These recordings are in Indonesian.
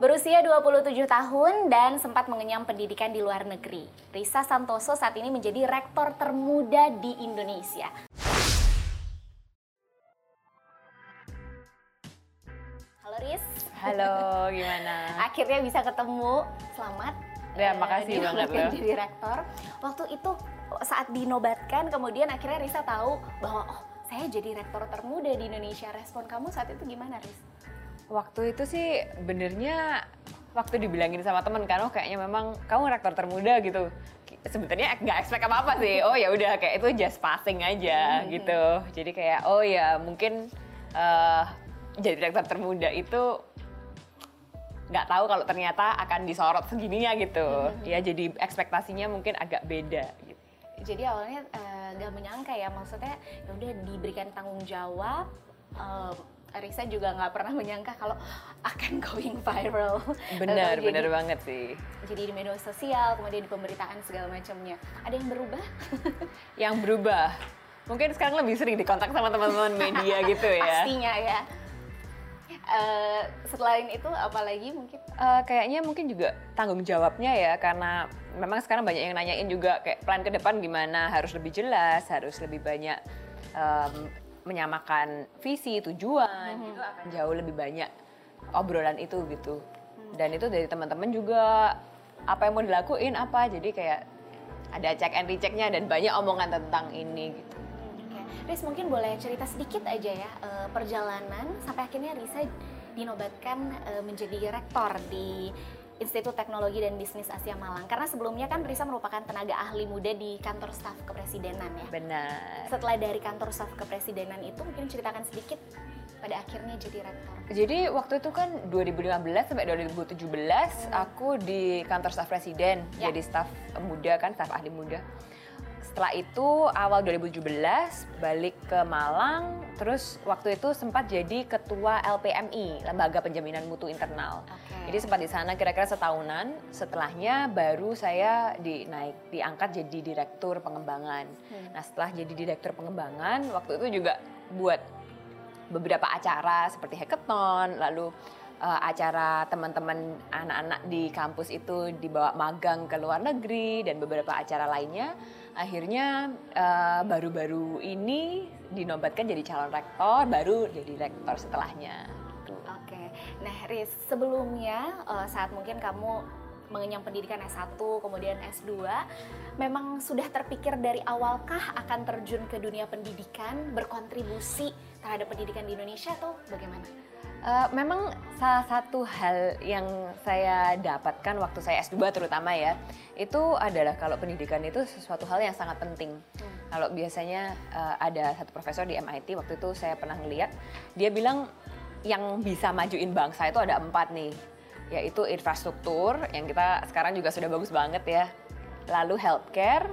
Berusia 27 tahun dan sempat mengenyam pendidikan di luar negeri, Risa Santoso saat ini menjadi rektor termuda di Indonesia. Halo Riz. Halo, gimana? Akhirnya bisa ketemu. Selamat. Ya, eh, makasih banget dinobatkan loh. Jadi rektor. Waktu itu saat dinobatkan kemudian akhirnya Risa tahu bahwa oh saya jadi rektor termuda di Indonesia. Respon kamu saat itu gimana Riz? Waktu itu sih benernya waktu dibilangin sama temen kan, oh kayaknya memang kamu rektor termuda gitu. Sebetulnya nggak expect apa apa sih. Oh ya udah kayak itu just passing aja gitu. Jadi kayak oh ya mungkin eh, jadi rektor termuda itu nggak tahu kalau ternyata akan disorot segininya gitu. Ya jadi ekspektasinya mungkin agak beda gitu. Jadi awalnya eh, nggak menyangka ya maksudnya ya udah diberikan tanggung jawab. eh, Risa juga nggak pernah menyangka kalau akan going viral. Bener jadi- banget sih. Jadi di media sosial, kemudian di pemberitaan segala macamnya. Ada yang berubah? Yang berubah. Mungkin sekarang lebih sering dikontak sama teman-teman media gitu ya. Pastinya ya. Eh, selain itu apalagi mungkin? Eh, kayaknya mungkin juga tanggung jawabnya ya karena memang sekarang banyak yang nanyain juga kayak plan ke depan gimana harus lebih jelas harus lebih banyak em, menyamakan visi tujuan itu akan jauh lebih banyak obrolan itu gitu. Dan itu dari teman-teman juga apa yang mau dilakuin apa. Jadi kayak ada check and rechecknya dan banyak omongan tentang ini gitu. Oke, Riz mungkin boleh cerita sedikit aja ya eh, perjalanan sampai akhirnya Risa dinobatkan eh, menjadi rektor di Institut Teknologi dan Bisnis Asia Malang. Karena sebelumnya kan Risa merupakan tenaga ahli muda di kantor staf kepresidenan ya. benar Setelah dari kantor staf kepresidenan itu mungkin ceritakan sedikit pada akhirnya jadi rektor. Jadi waktu itu kan 2015 sampai 2017 aku di kantor staf presiden Ya. jadi staf muda kan staf ahli muda. Setelah itu awal 2017 balik ke Malang terus waktu itu sempat jadi ketua LPMI Lembaga Penjaminan Mutu Internal. Oke. Jadi sempat di sana kira-kira setahunan. Setelahnya baru saya dinaik diangkat jadi direktur pengembangan. Nah setelah jadi direktur pengembangan waktu itu juga buat beberapa acara seperti hackathon, lalu eh, acara teman-teman anak-anak di kampus itu dibawa magang ke luar negeri dan beberapa acara lainnya. Akhirnya eh, baru-baru ini dinobatkan jadi calon rektor, baru jadi rektor setelahnya. Oke, nah Riz, sebelumnya eh, saat mungkin kamu mengenyam pendidikan S1, kemudian S2, memang sudah terpikir dari awalkah akan terjun ke dunia pendidikan, berkontribusi terhadap pendidikan di Indonesia atau bagaimana? Eh, memang salah satu hal yang saya dapatkan waktu saya S2 terutama ya, itu adalah kalau pendidikan itu sesuatu hal yang sangat penting. Kalau biasanya eh, ada satu profesor di MIT waktu itu saya pernah ngeliat, dia bilang yang bisa majuin bangsa itu ada empat nih, yaitu infrastruktur yang kita sekarang juga sudah bagus banget ya, lalu healthcare,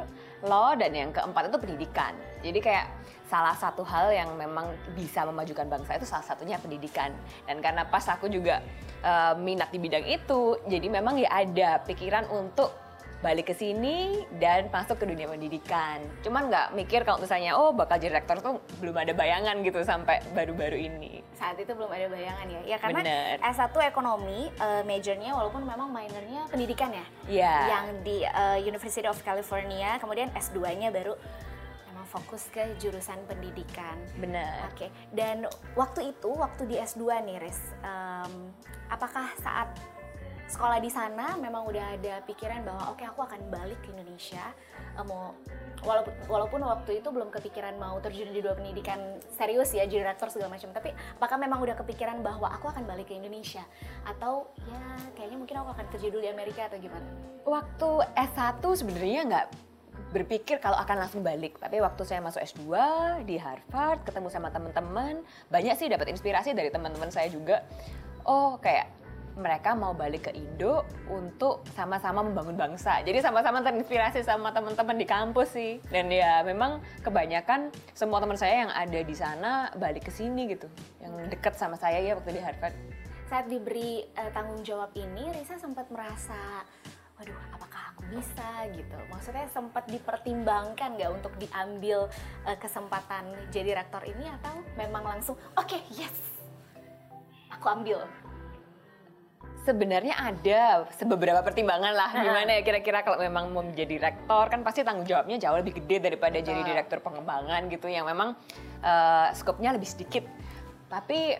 law dan yang keempat itu pendidikan. Jadi kayak salah satu hal yang memang bisa memajukan bangsa itu salah satunya pendidikan. Dan karena pas aku juga eh, minat di bidang itu, jadi memang ya ada pikiran untuk balik ke sini dan masuk ke dunia pendidikan. Cuman nggak mikir kalau misalnya oh bakal jadi rektor tuh belum ada bayangan gitu sampai baru-baru ini. Saat itu belum ada bayangan ya? Ya karena Bener. S1 ekonomi, eh, majornya walaupun memang minornya pendidikan ya? Iya. Yang di eh, University of California, kemudian S2-nya baru memang fokus ke jurusan pendidikan. Bener. Oke, dan waktu itu, waktu di S2 nih, Riz, em, apakah saat sekolah di sana memang udah ada pikiran bahwa oke aku akan balik ke Indonesia, eh, mau walaupun walaupun waktu itu belum kepikiran mau terjun di dunia pendidikan serius ya, jadi rektor segala macam, tapi apakah memang udah kepikiran bahwa aku akan balik ke Indonesia atau ya kayaknya mungkin aku akan kerja dulu di Amerika atau gimana? Waktu S1 sebenarnya nggak berpikir kalau akan langsung balik. Tapi waktu saya masuk S2 di Harvard, ketemu sama teman-teman, banyak sih dapat inspirasi dari teman-teman saya juga. Oh, kayak mereka mau balik ke Indo untuk sama-sama membangun bangsa. Jadi sama-sama terinspirasi sama teman-teman di kampus sih. Dan ya memang kebanyakan semua teman saya yang ada di sana balik ke sini gitu. Yang deket sama saya ya waktu di Harvard. Saat diberi eh, tanggung jawab ini, Risa sempat merasa, waduh, apakah aku bisa gitu? Maksudnya sempat dipertimbangkan nggak untuk diambil eh, kesempatan jadi rektor ini atau memang langsung, oke, yes, aku ambil. Sebenarnya ada beberapa pertimbangan lah Heeh. gimana ya kira-kira kalau memang mau menjadi rektor kan pasti tanggung jawabnya jauh lebih gede daripada jadi direktur pengembangan gitu yang memang eh, skopnya lebih sedikit. Tapi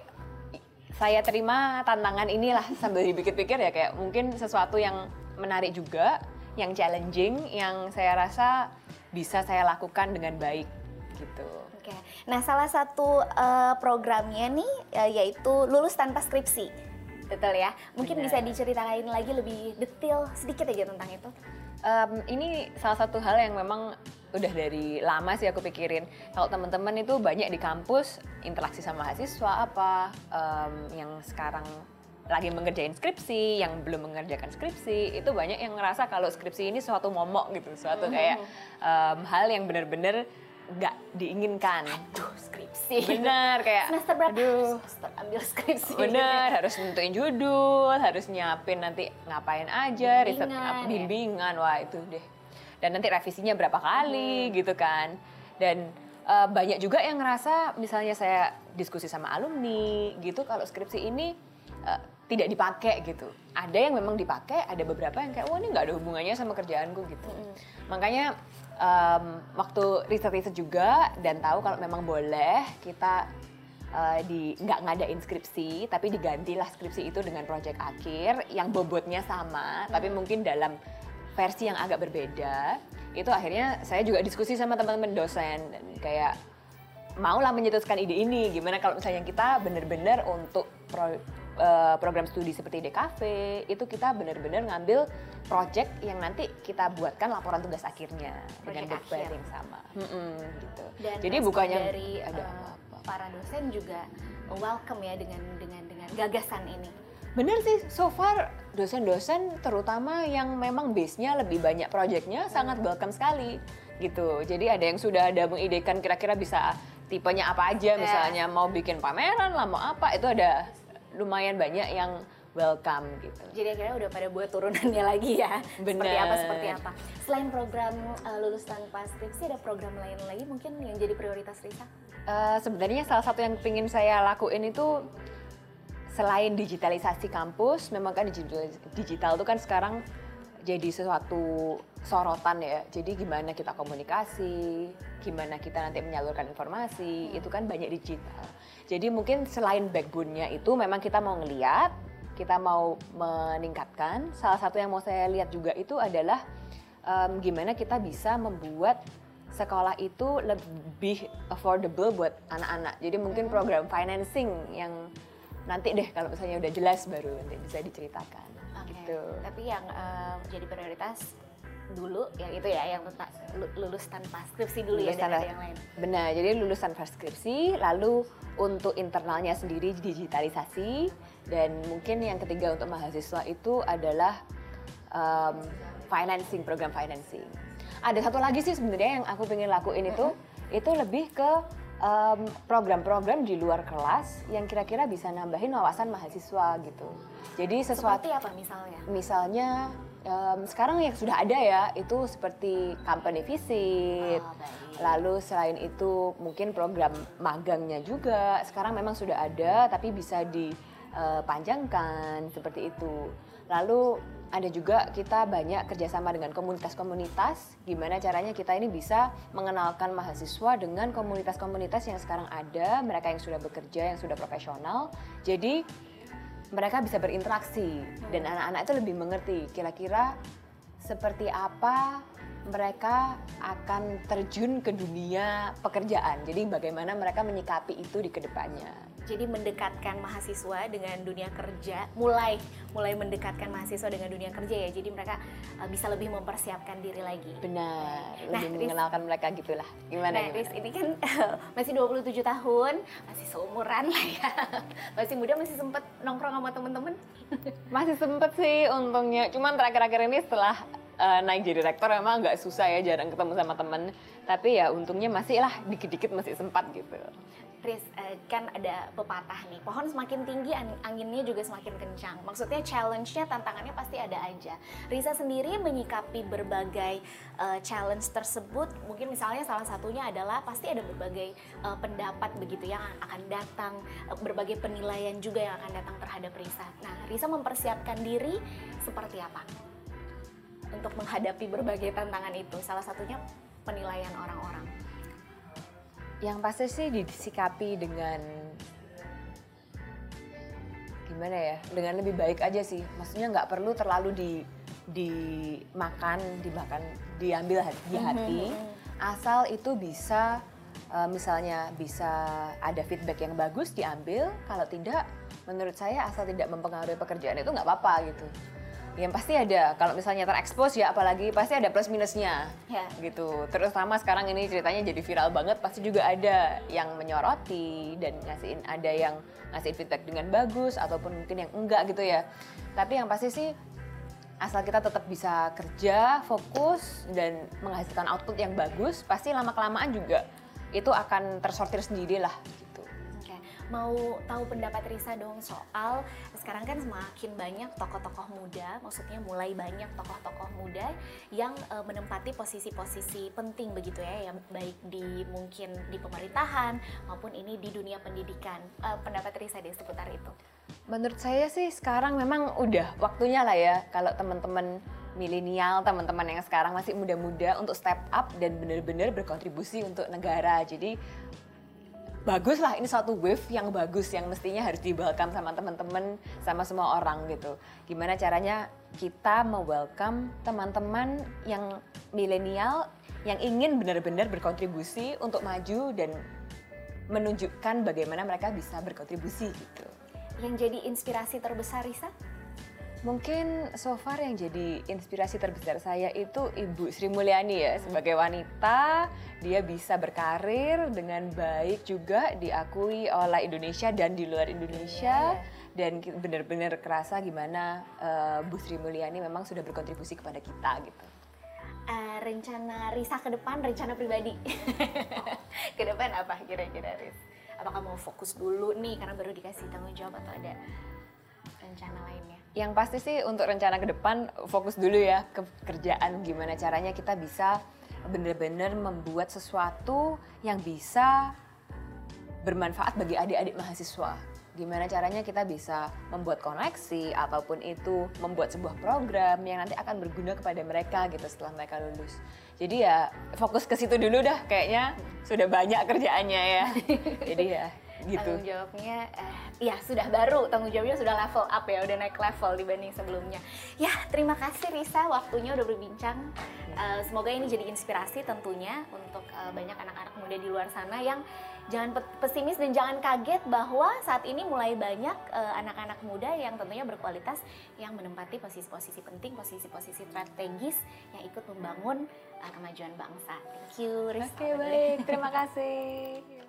saya terima tantangan inilah sambil dipikir-pikir ya kayak mungkin sesuatu yang menarik juga, yang challenging, yang saya rasa bisa saya lakukan dengan baik gitu. Oke. Nah, salah satu eh, programnya nih eh, yaitu lulus tanpa skripsi. Betul ya? Mungkin Benar. bisa diceritakan lagi lebih detail sedikit aja tentang itu. Em, ini salah satu hal yang memang udah dari lama sih aku pikirin. Kalau teman-teman itu banyak di kampus interaksi sama mahasiswa apa em, yang sekarang lagi mengerjain skripsi, yang belum mengerjakan skripsi, itu banyak yang ngerasa kalau skripsi ini suatu momok gitu, suatu kayak em, hal yang benar-benar nggak diinginkan. Duh, skripsi. Bener kayak Semester berapa? aduh. Semester ambil skripsi. Bener, harus nentuin judul, harus nyiapin nanti ngapain aja, riset Bimbingan, ya. bimbingan, wah itu deh. Dan nanti revisinya berapa Hmm. kali gitu kan. Dan eh, banyak juga yang ngerasa misalnya saya diskusi sama alumni gitu, kalau skripsi ini eh, tidak dipakai gitu. Ada yang memang dipakai, ada beberapa yang kayak, wah ini nggak ada hubungannya sama kerjaanku gitu. Hmm. Makanya em, waktu riset-riset juga dan tahu kalau memang boleh kita eh, di nggak ngadain skripsi tapi digantilah skripsi itu dengan proyek akhir yang bobotnya sama tapi mungkin dalam versi yang agak berbeda itu akhirnya saya juga diskusi sama teman-teman dosen dan kayak maulah menyetuskan ide ini gimana kalau misalnya kita benar-benar untuk pro- eh, program studi seperti DKV itu kita benar-benar ngambil project yang nanti kita buatkan laporan tugas akhirnya dengan Project book akhir. yang sama Mm-mm, gitu Dan jadi bukannya dari ada apa-apa para dosen juga welcome ya dengan dengan dengan gagasan ini. Bener sih, so far dosen-dosen terutama yang memang base-nya lebih banyak projectnya sangat welcome sekali gitu. Jadi ada yang sudah ada mengidekan kira-kira bisa tipenya apa aja, misalnya mau bikin pameran lah, mau apa, itu ada lumayan banyak yang welcome gitu. Jadi akhirnya udah pada buat turunannya lagi ya. Seperti Bener. apa seperti apa. Selain program eh, lulus tanpa skripsi ada program lain lagi mungkin yang jadi prioritas Risa? Eh, sebenarnya salah satu yang ingin saya lakuin itu selain digitalisasi kampus, memang kan digital, digital itu kan sekarang jadi sesuatu sorotan ya. Jadi gimana kita komunikasi, gimana kita nanti menyalurkan informasi, itu kan banyak digital. Jadi mungkin selain backbone-nya itu memang kita mau ngeliat, kita mau meningkatkan. Salah satu yang mau saya lihat juga itu adalah em, gimana kita bisa membuat sekolah itu lebih affordable buat anak-anak. Jadi mungkin program financing yang nanti deh kalau misalnya udah jelas baru nanti bisa diceritakan. Oke. Gitu. Tapi yang eh, jadi prioritas dulu yang itu ya yang lulus tanpa skripsi dulu ya Lulus ada tanpa- yang lain. Benar, jadi lulusan skripsi, lalu untuk internalnya sendiri digitalisasi, dan mungkin yang ketiga untuk mahasiswa itu adalah um, financing, program financing. Ada satu lagi sih sebenarnya yang aku pengen lakuin itu, itu lebih ke um, program-program di luar kelas yang kira-kira bisa nambahin wawasan mahasiswa gitu. Jadi sesuatu Seperti apa misalnya? misalnya em, sekarang yang sudah ada ya itu seperti company visit Oh, baik. lalu selain itu mungkin program magangnya juga sekarang memang sudah ada tapi bisa dipanjangkan seperti itu lalu ada juga kita banyak kerjasama dengan komunitas-komunitas gimana caranya kita ini bisa mengenalkan mahasiswa dengan komunitas-komunitas yang sekarang ada mereka yang sudah bekerja yang sudah profesional jadi mereka bisa berinteraksi dan anak-anak itu lebih mengerti kira-kira seperti apa mereka akan terjun ke dunia pekerjaan. Jadi bagaimana mereka menyikapi itu di ke depannya. Jadi mendekatkan mahasiswa dengan dunia kerja, mulai mulai mendekatkan mahasiswa dengan dunia kerja ya. Jadi mereka uh, bisa lebih mempersiapkan diri lagi. Benar, Nah, lebih Riz- mengenalkan mereka gitulah. Gimana? Nah, gimana? Riz, ini kan masih 27 tahun, masih seumuran lah ya. Masih muda, masih sempet nongkrong sama temen-temen. Masih sempet sih untungnya. Cuman terakhir-akhir ini setelah eh, naik jadi rektor emang agak susah ya jarang ketemu sama temen. Tapi ya untungnya masih lah dikit-dikit masih sempat gitu. Riz, uh, kan ada pepatah nih, pohon semakin tinggi anginnya juga semakin kencang. Maksudnya challenge-nya, tantangannya pasti ada aja. Risa sendiri menyikapi berbagai uh, challenge tersebut, mungkin misalnya salah satunya adalah pasti ada berbagai uh, pendapat begitu yang akan datang, berbagai penilaian juga yang akan datang terhadap Risa. Nah, Risa mempersiapkan diri seperti apa untuk menghadapi berbagai tantangan itu? Salah satunya penilaian orang-orang yang pasti sih disikapi dengan gimana ya dengan lebih baik aja sih. Maksudnya nggak perlu terlalu di dimakan dimakan diambil di hati. Mhm, mhm. asal itu bisa uh, misalnya bisa ada feedback yang bagus diambil. Kalau tidak menurut saya asal tidak mempengaruhi pekerjaan itu nggak apa-apa gitu yang pasti ada kalau misalnya terekspos ya apalagi pasti ada plus minusnya. Ya. gitu. Terutama sekarang ini ceritanya jadi viral banget pasti juga ada yang menyoroti dan ngasihin ada yang ngasih feedback dengan bagus ataupun mungkin yang enggak gitu ya. Tapi yang pasti sih asal kita tetap bisa kerja fokus dan menghasilkan output yang bagus pasti lama kelamaan juga itu akan tersortir sendiri lah mau tahu pendapat Risa dong soal sekarang kan semakin banyak tokoh-tokoh muda, maksudnya mulai banyak tokoh-tokoh muda yang uh, menempati posisi-posisi penting begitu ya, yang baik di mungkin di pemerintahan maupun ini di dunia pendidikan. Uh, pendapat Risa di seputar itu? Menurut saya sih sekarang memang udah waktunya lah ya kalau teman-teman milenial, teman-teman yang sekarang masih muda-muda untuk step up dan benar-benar berkontribusi untuk negara. Jadi bagus lah ini suatu wave yang bagus yang mestinya harus di welcome sama teman-teman sama semua orang gitu. Gimana caranya kita welcome teman-teman yang milenial yang ingin benar-benar berkontribusi untuk maju dan menunjukkan bagaimana mereka bisa berkontribusi gitu. Yang jadi inspirasi terbesar Risa Mungkin so far yang jadi inspirasi terbesar saya itu Ibu Sri Mulyani ya sebagai wanita dia bisa berkarir dengan baik juga diakui oleh Indonesia dan di luar Indonesia yeah. dan benar-benar kerasa gimana uh, Bu Sri Mulyani memang sudah berkontribusi kepada kita gitu. Uh, rencana Risa ke depan, rencana pribadi ke depan apa kira-kira Ris? Apakah mau fokus dulu nih karena baru dikasih tanggung jawab atau ada rencana lainnya? Yang pasti sih untuk rencana ke depan fokus dulu ya ke kerjaan gimana caranya kita bisa benar-benar membuat sesuatu yang bisa bermanfaat bagi adik-adik mahasiswa. Gimana caranya kita bisa membuat koneksi ataupun itu membuat sebuah program yang nanti akan berguna kepada mereka gitu setelah mereka lulus. Jadi ya fokus ke situ dulu dah kayaknya sudah banyak kerjaannya ya. Jadi ya gitu. Tanggung jawabnya eh, ya sudah baru, tanggung jawabnya sudah level up ya, udah naik level dibanding sebelumnya. Ya, terima kasih Risa waktunya udah berbincang. Uh, semoga ini jadi inspirasi tentunya untuk uh, banyak anak-anak muda di luar sana yang jangan pesimis dan jangan kaget bahwa saat ini mulai banyak anak-anak uh, muda yang tentunya berkualitas yang menempati posisi-posisi penting, posisi-posisi strategis yang ikut membangun uh, kemajuan bangsa. Thank you, Risa. Oke, okay, baik. Terima kasih.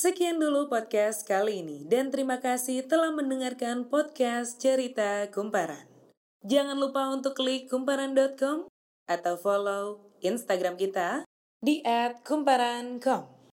Sekian dulu podcast kali ini dan terima kasih telah mendengarkan podcast Cerita Kumparan. Jangan lupa untuk klik kumparan.com atau follow Instagram kita di @kumparan.com.